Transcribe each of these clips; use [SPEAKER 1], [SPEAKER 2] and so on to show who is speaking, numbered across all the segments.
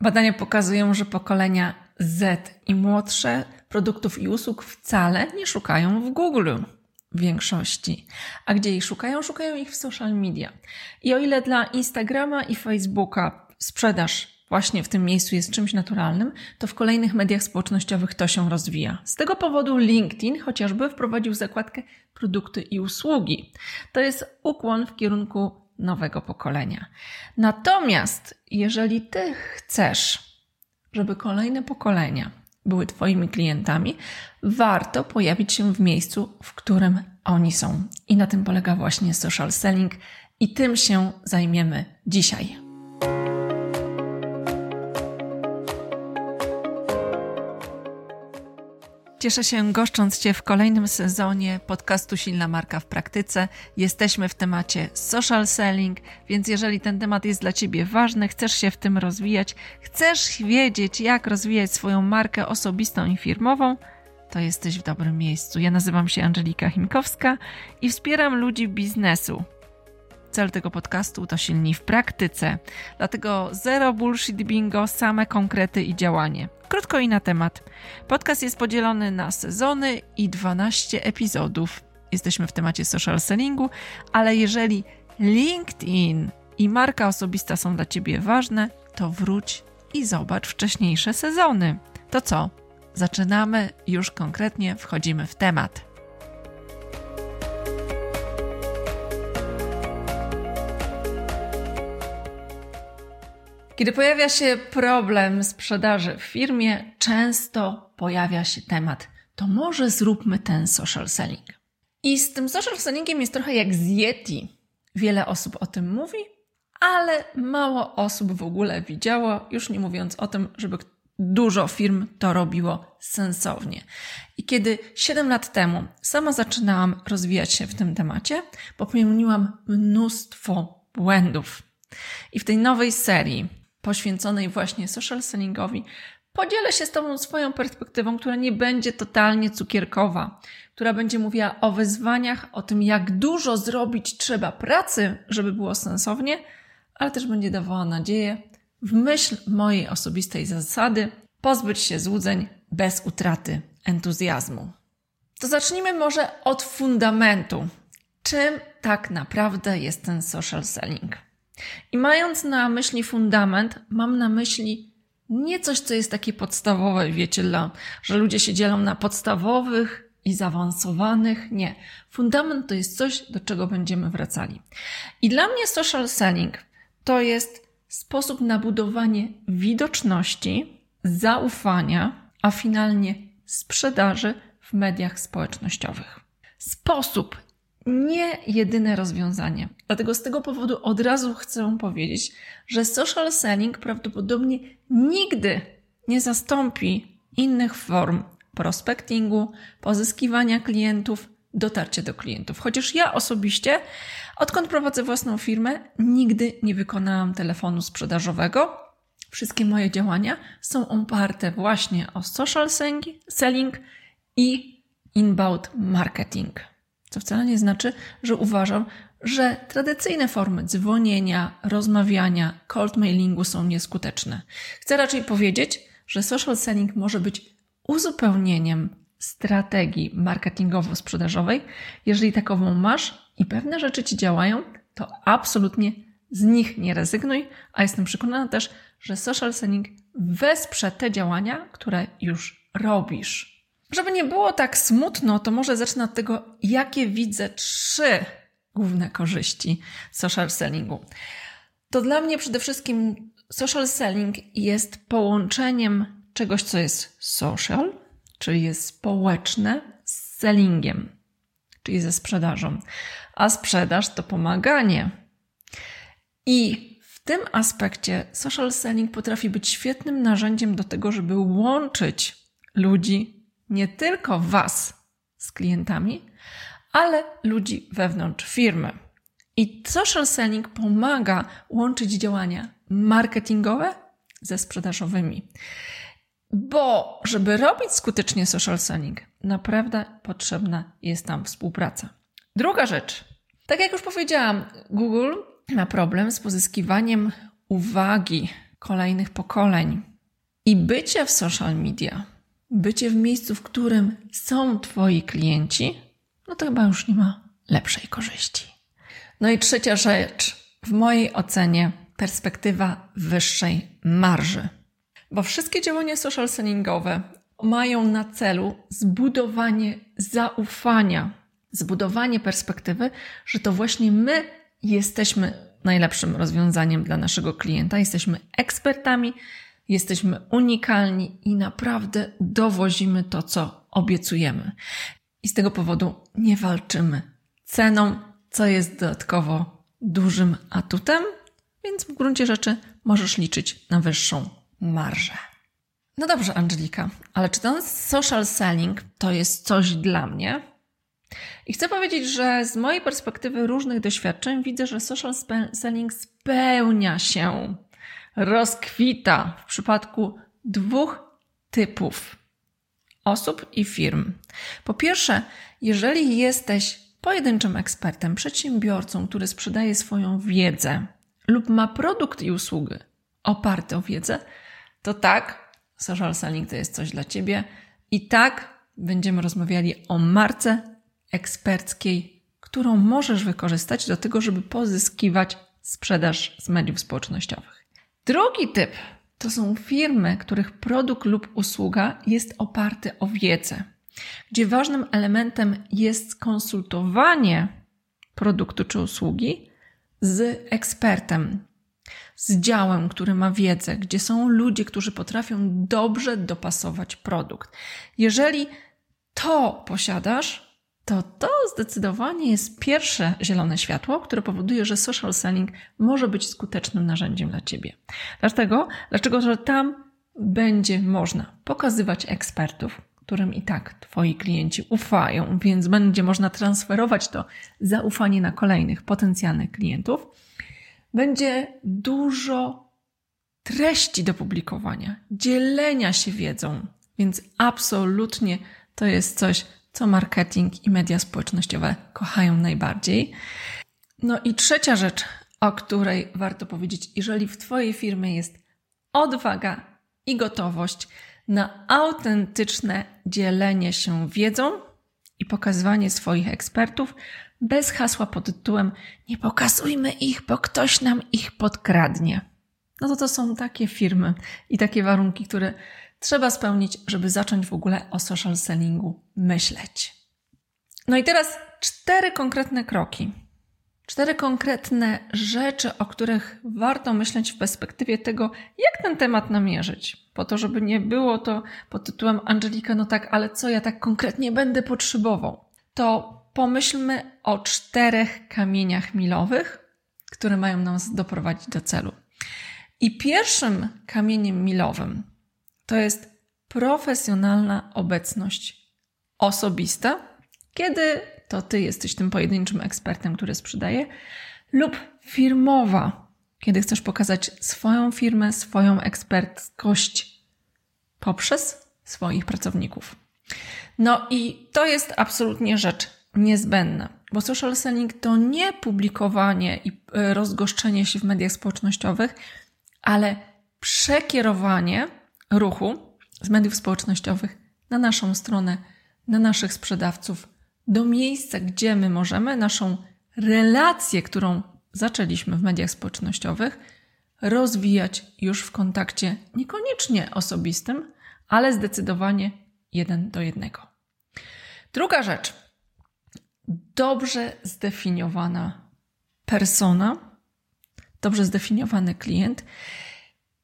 [SPEAKER 1] Badania pokazują, że pokolenia Z i młodsze produktów i usług wcale nie szukają w Google w większości. A gdzie ich szukają? Szukają ich w social media. I o ile dla Instagrama i Facebooka sprzedaż właśnie w tym miejscu jest czymś naturalnym, to w kolejnych mediach społecznościowych to się rozwija. Z tego powodu LinkedIn chociażby wprowadził zakładkę produkty i usługi. To jest ukłon w kierunku nowego pokolenia. Natomiast jeżeli ty chcesz, żeby kolejne pokolenia były Twoimi klientami, warto pojawić się w miejscu, w którym oni są. I na tym polega właśnie social selling, i tym się zajmiemy dzisiaj. Cieszę się goszcząc Cię w kolejnym sezonie podcastu Silna Marka w Praktyce. Jesteśmy w temacie social selling, więc jeżeli ten temat jest dla Ciebie ważny, chcesz się w tym rozwijać, chcesz wiedzieć, jak rozwijać swoją markę osobistą i firmową, to jesteś w dobrym miejscu. Ja nazywam się Angelika Chimkowska i wspieram ludzi biznesu Cel tego podcastu to silni w praktyce. Dlatego zero bullshit bingo, same konkrety i działanie. Krótko i na temat. Podcast jest podzielony na sezony i 12 epizodów. Jesteśmy w temacie social sellingu, ale jeżeli LinkedIn i marka osobista są dla Ciebie ważne, to wróć i zobacz wcześniejsze sezony. To co? Zaczynamy, już konkretnie wchodzimy w temat. Kiedy pojawia się problem sprzedaży w firmie, często pojawia się temat, to może zróbmy ten social selling. I z tym social sellingiem jest trochę jak z Yeti. Wiele osób o tym mówi, ale mało osób w ogóle widziało, już nie mówiąc o tym, żeby dużo firm to robiło sensownie. I kiedy 7 lat temu sama zaczynałam rozwijać się w tym temacie, popełniłam mnóstwo błędów. I w tej nowej serii poświęconej właśnie social sellingowi, podzielę się z Tobą swoją perspektywą, która nie będzie totalnie cukierkowa, która będzie mówiła o wyzwaniach, o tym, jak dużo zrobić trzeba pracy, żeby było sensownie, ale też będzie dawała nadzieję w myśl mojej osobistej zasady pozbyć się złudzeń bez utraty entuzjazmu. To zacznijmy może od fundamentu. Czym tak naprawdę jest ten social selling? I mając na myśli fundament, mam na myśli nie coś, co jest takie podstawowe, wiecie, dla, że ludzie się dzielą na podstawowych i zaawansowanych. Nie. Fundament to jest coś, do czego będziemy wracali. I dla mnie social selling to jest sposób na budowanie widoczności, zaufania, a finalnie sprzedaży w mediach społecznościowych. Sposób, nie jedyne rozwiązanie. Dlatego z tego powodu od razu chcę powiedzieć, że social selling prawdopodobnie nigdy nie zastąpi innych form prospectingu, pozyskiwania klientów, dotarcia do klientów. Chociaż ja osobiście, odkąd prowadzę własną firmę, nigdy nie wykonałam telefonu sprzedażowego. Wszystkie moje działania są oparte właśnie o social selling i inbound marketing. Co wcale nie znaczy, że uważam, że tradycyjne formy dzwonienia, rozmawiania, cold mailingu są nieskuteczne. Chcę raczej powiedzieć, że social selling może być uzupełnieniem strategii marketingowo-sprzedażowej. Jeżeli takową masz i pewne rzeczy ci działają, to absolutnie z nich nie rezygnuj, a jestem przekonana też, że social selling wesprze te działania, które już robisz. Żeby nie było tak smutno, to może zacznę od tego, jakie widzę trzy główne korzyści social sellingu. To dla mnie przede wszystkim social selling jest połączeniem czegoś, co jest social, czyli jest społeczne, z sellingiem, czyli ze sprzedażą. A sprzedaż to pomaganie. I w tym aspekcie social selling potrafi być świetnym narzędziem do tego, żeby łączyć ludzi nie tylko Was z klientami, ale ludzi wewnątrz firmy. I social selling pomaga łączyć działania marketingowe ze sprzedażowymi. Bo żeby robić skutecznie social selling, naprawdę potrzebna jest tam współpraca. Druga rzecz. Tak jak już powiedziałam, Google ma problem z pozyskiwaniem uwagi kolejnych pokoleń. I bycie w social media, bycie w miejscu, w którym są Twoi klienci, no to chyba już nie ma lepszej korzyści. No i trzecia rzecz, w mojej ocenie, perspektywa wyższej marży. Bo wszystkie działania social sellingowe mają na celu zbudowanie zaufania, zbudowanie perspektywy, że to właśnie my jesteśmy najlepszym rozwiązaniem dla naszego klienta, jesteśmy ekspertami, jesteśmy unikalni i naprawdę dowozimy to, co obiecujemy. I z tego powodu nie walczymy ceną, co jest dodatkowo dużym atutem, więc w gruncie rzeczy możesz liczyć na wyższą marżę. No dobrze, Angelika, ale czy ten social selling to jest coś dla mnie? I chcę powiedzieć, że z mojej perspektywy różnych doświadczeń widzę, że social selling spełnia się, rozkwita w przypadku dwóch typów osób i firm. Po pierwsze, jeżeli jesteś pojedynczym ekspertem, przedsiębiorcą, który sprzedaje swoją wiedzę lub ma produkt i usługi oparte o wiedzę, to tak, social selling to jest coś dla Ciebie i tak będziemy rozmawiali o marce eksperckiej, którą możesz wykorzystać do tego, żeby pozyskiwać sprzedaż z mediów społecznościowych. Drugi typ to są firmy, których produkt lub usługa jest oparty o wiedzę, gdzie ważnym elementem jest konsultowanie produktu czy usługi z ekspertem, z działem, który ma wiedzę, gdzie są ludzie, którzy potrafią dobrze dopasować produkt. Jeżeli to posiadasz, to to zdecydowanie jest pierwsze zielone światło, które powoduje, że social selling może być skutecznym narzędziem dla ciebie. Dlaczego? Dlaczego, że tam będzie można pokazywać ekspertów, którym i tak twoi klienci ufają, więc będzie można transferować to zaufanie na kolejnych potencjalnych klientów będzie dużo treści do publikowania, dzielenia się wiedzą, więc absolutnie to jest coś, co marketing i media społecznościowe kochają najbardziej. No i trzecia rzecz, o której warto powiedzieć, jeżeli w Twojej firmie jest odwaga i gotowość na autentyczne dzielenie się wiedzą i pokazywanie swoich ekspertów, bez hasła pod tytułem Nie pokazujmy ich, bo ktoś nam ich podkradnie. No to to są takie firmy i takie warunki, które trzeba spełnić, żeby zacząć w ogóle o social sellingu myśleć. No i teraz cztery konkretne kroki. Cztery konkretne rzeczy, o których warto myśleć w perspektywie tego, jak ten temat namierzyć. Po to, żeby nie było to pod tytułem Angelika, no tak, ale co ja tak konkretnie będę potrzebował? To pomyślmy o czterech kamieniach milowych, które mają nas doprowadzić do celu. I pierwszym kamieniem milowym to jest profesjonalna obecność osobista, kiedy to ty jesteś tym pojedynczym ekspertem, który sprzedaje, lub firmowa, kiedy chcesz pokazać swoją firmę, swoją ekspertkość poprzez swoich pracowników. No i to jest absolutnie rzecz niezbędna, bo social selling to nie publikowanie i e, rozgoszczenie się w mediach społecznościowych, ale przekierowanie ruchu z mediów społecznościowych na naszą stronę, na naszych sprzedawców, do miejsca, gdzie my możemy naszą relację, którą zaczęliśmy w mediach społecznościowych, rozwijać już w kontakcie niekoniecznie osobistym, ale zdecydowanie jeden do jednego. Druga rzecz dobrze zdefiniowana persona, dobrze zdefiniowany klient.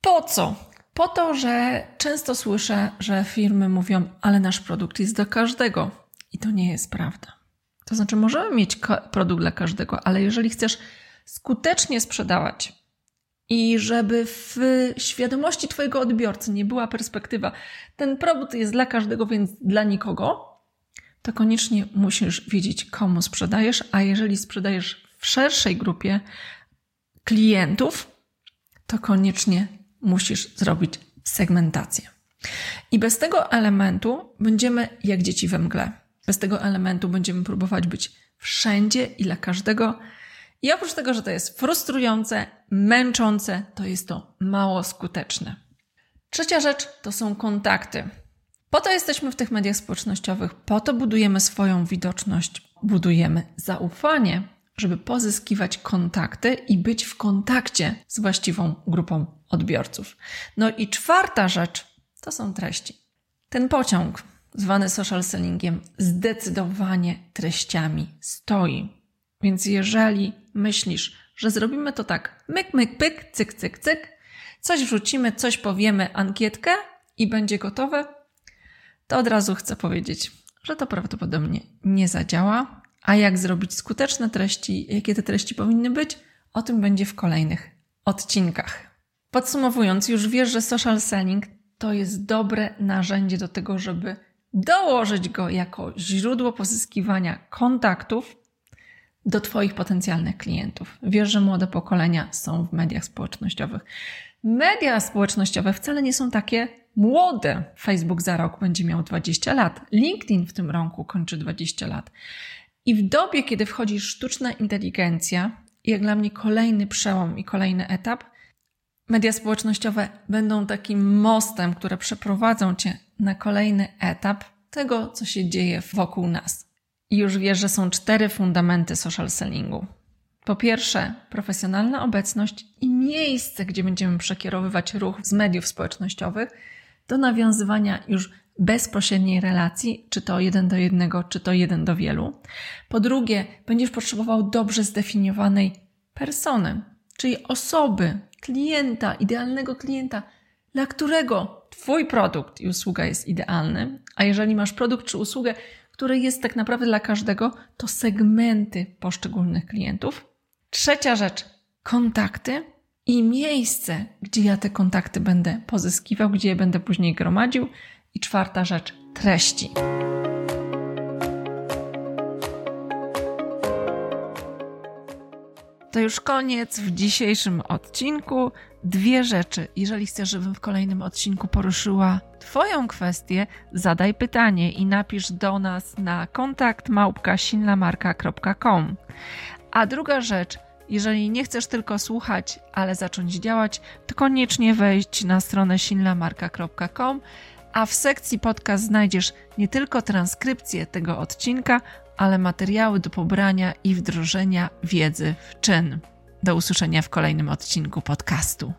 [SPEAKER 1] Po co? Po to, że często słyszę, że firmy mówią, ale nasz produkt jest dla każdego. I to nie jest prawda. To znaczy, możemy mieć produkt dla każdego, ale jeżeli chcesz skutecznie sprzedawać i żeby w świadomości Twojego odbiorcy nie była perspektywa, ten produkt jest dla każdego, więc dla nikogo, to koniecznie musisz wiedzieć, komu sprzedajesz, a jeżeli sprzedajesz w szerszej grupie klientów, to koniecznie musisz zrobić segmentację. I bez tego elementu będziemy jak dzieci we mgle. Bez tego elementu będziemy próbować być wszędzie i dla każdego. I oprócz tego, że to jest frustrujące, męczące, to jest to mało skuteczne. Trzecia rzecz to są kontakty. Po to jesteśmy w tych mediach społecznościowych, po to budujemy swoją widoczność, budujemy zaufanie, żeby pozyskiwać kontakty i być w kontakcie z właściwą grupą odbiorców. No i czwarta rzecz to są treści. Ten pociąg, zwany social sellingiem, zdecydowanie treściami stoi. Więc jeżeli myślisz, że zrobimy to tak, myk, myk, pyk, cyk, cyk, cyk, coś wrzucimy, coś powiemy, ankietkę i będzie gotowe, to od razu chcę powiedzieć, że to prawdopodobnie nie zadziała. A jak zrobić skuteczne treści, jakie te treści powinny być, o tym będzie w kolejnych odcinkach. Podsumowując, już wiesz, że social selling to jest dobre narzędzie do tego, żeby dołożyć go jako źródło pozyskiwania kontaktów do Twoich potencjalnych klientów. Wiesz, że młode pokolenia są w mediach społecznościowych. Media społecznościowe wcale nie są takie młode. Facebook za rok będzie miał 20 lat. LinkedIn w tym roku kończy 20 lat. I w dobie, kiedy wchodzi sztuczna inteligencja, jak dla mnie kolejny przełom i kolejny etap, media społecznościowe będą takim mostem, które przeprowadzą cię na kolejny etap tego, co się dzieje wokół nas. I już wiesz, że są cztery fundamenty social sellingu. Po pierwsze, profesjonalna obecność i miejsce, gdzie będziemy przekierowywać ruch z mediów społecznościowych do nawiązywania już bezpośredniej relacji, czy to jeden do jednego, czy to jeden do wielu. Po drugie, będziesz potrzebował dobrze zdefiniowanej persony, czyli osoby, klienta, idealnego klienta, dla którego Twój produkt i usługa jest idealny, a jeżeli masz produkt czy usługę, który jest tak naprawdę dla każdego, to segmenty poszczególnych klientów. Trzecia rzecz, kontakty i miejsce, gdzie ja te kontakty będę pozyskiwał, gdzie je będę później gromadził. I czwarta rzecz, treści. To już koniec w dzisiejszym odcinku. Dwie rzeczy. Jeżeli chcesz, żebym w kolejnym odcinku poruszyła Twoją kwestię, zadaj pytanie i napisz do nas na kontakt małpka.sinlamarka.com. A druga rzecz, jeżeli nie chcesz tylko słuchać, ale zacząć działać, to koniecznie wejdź na stronę sinlamarka.com, a w sekcji podcast znajdziesz nie tylko transkrypcję tego odcinka, ale materiały do pobrania i wdrożenia wiedzy w czyn. Do usłyszenia w kolejnym odcinku podcastu.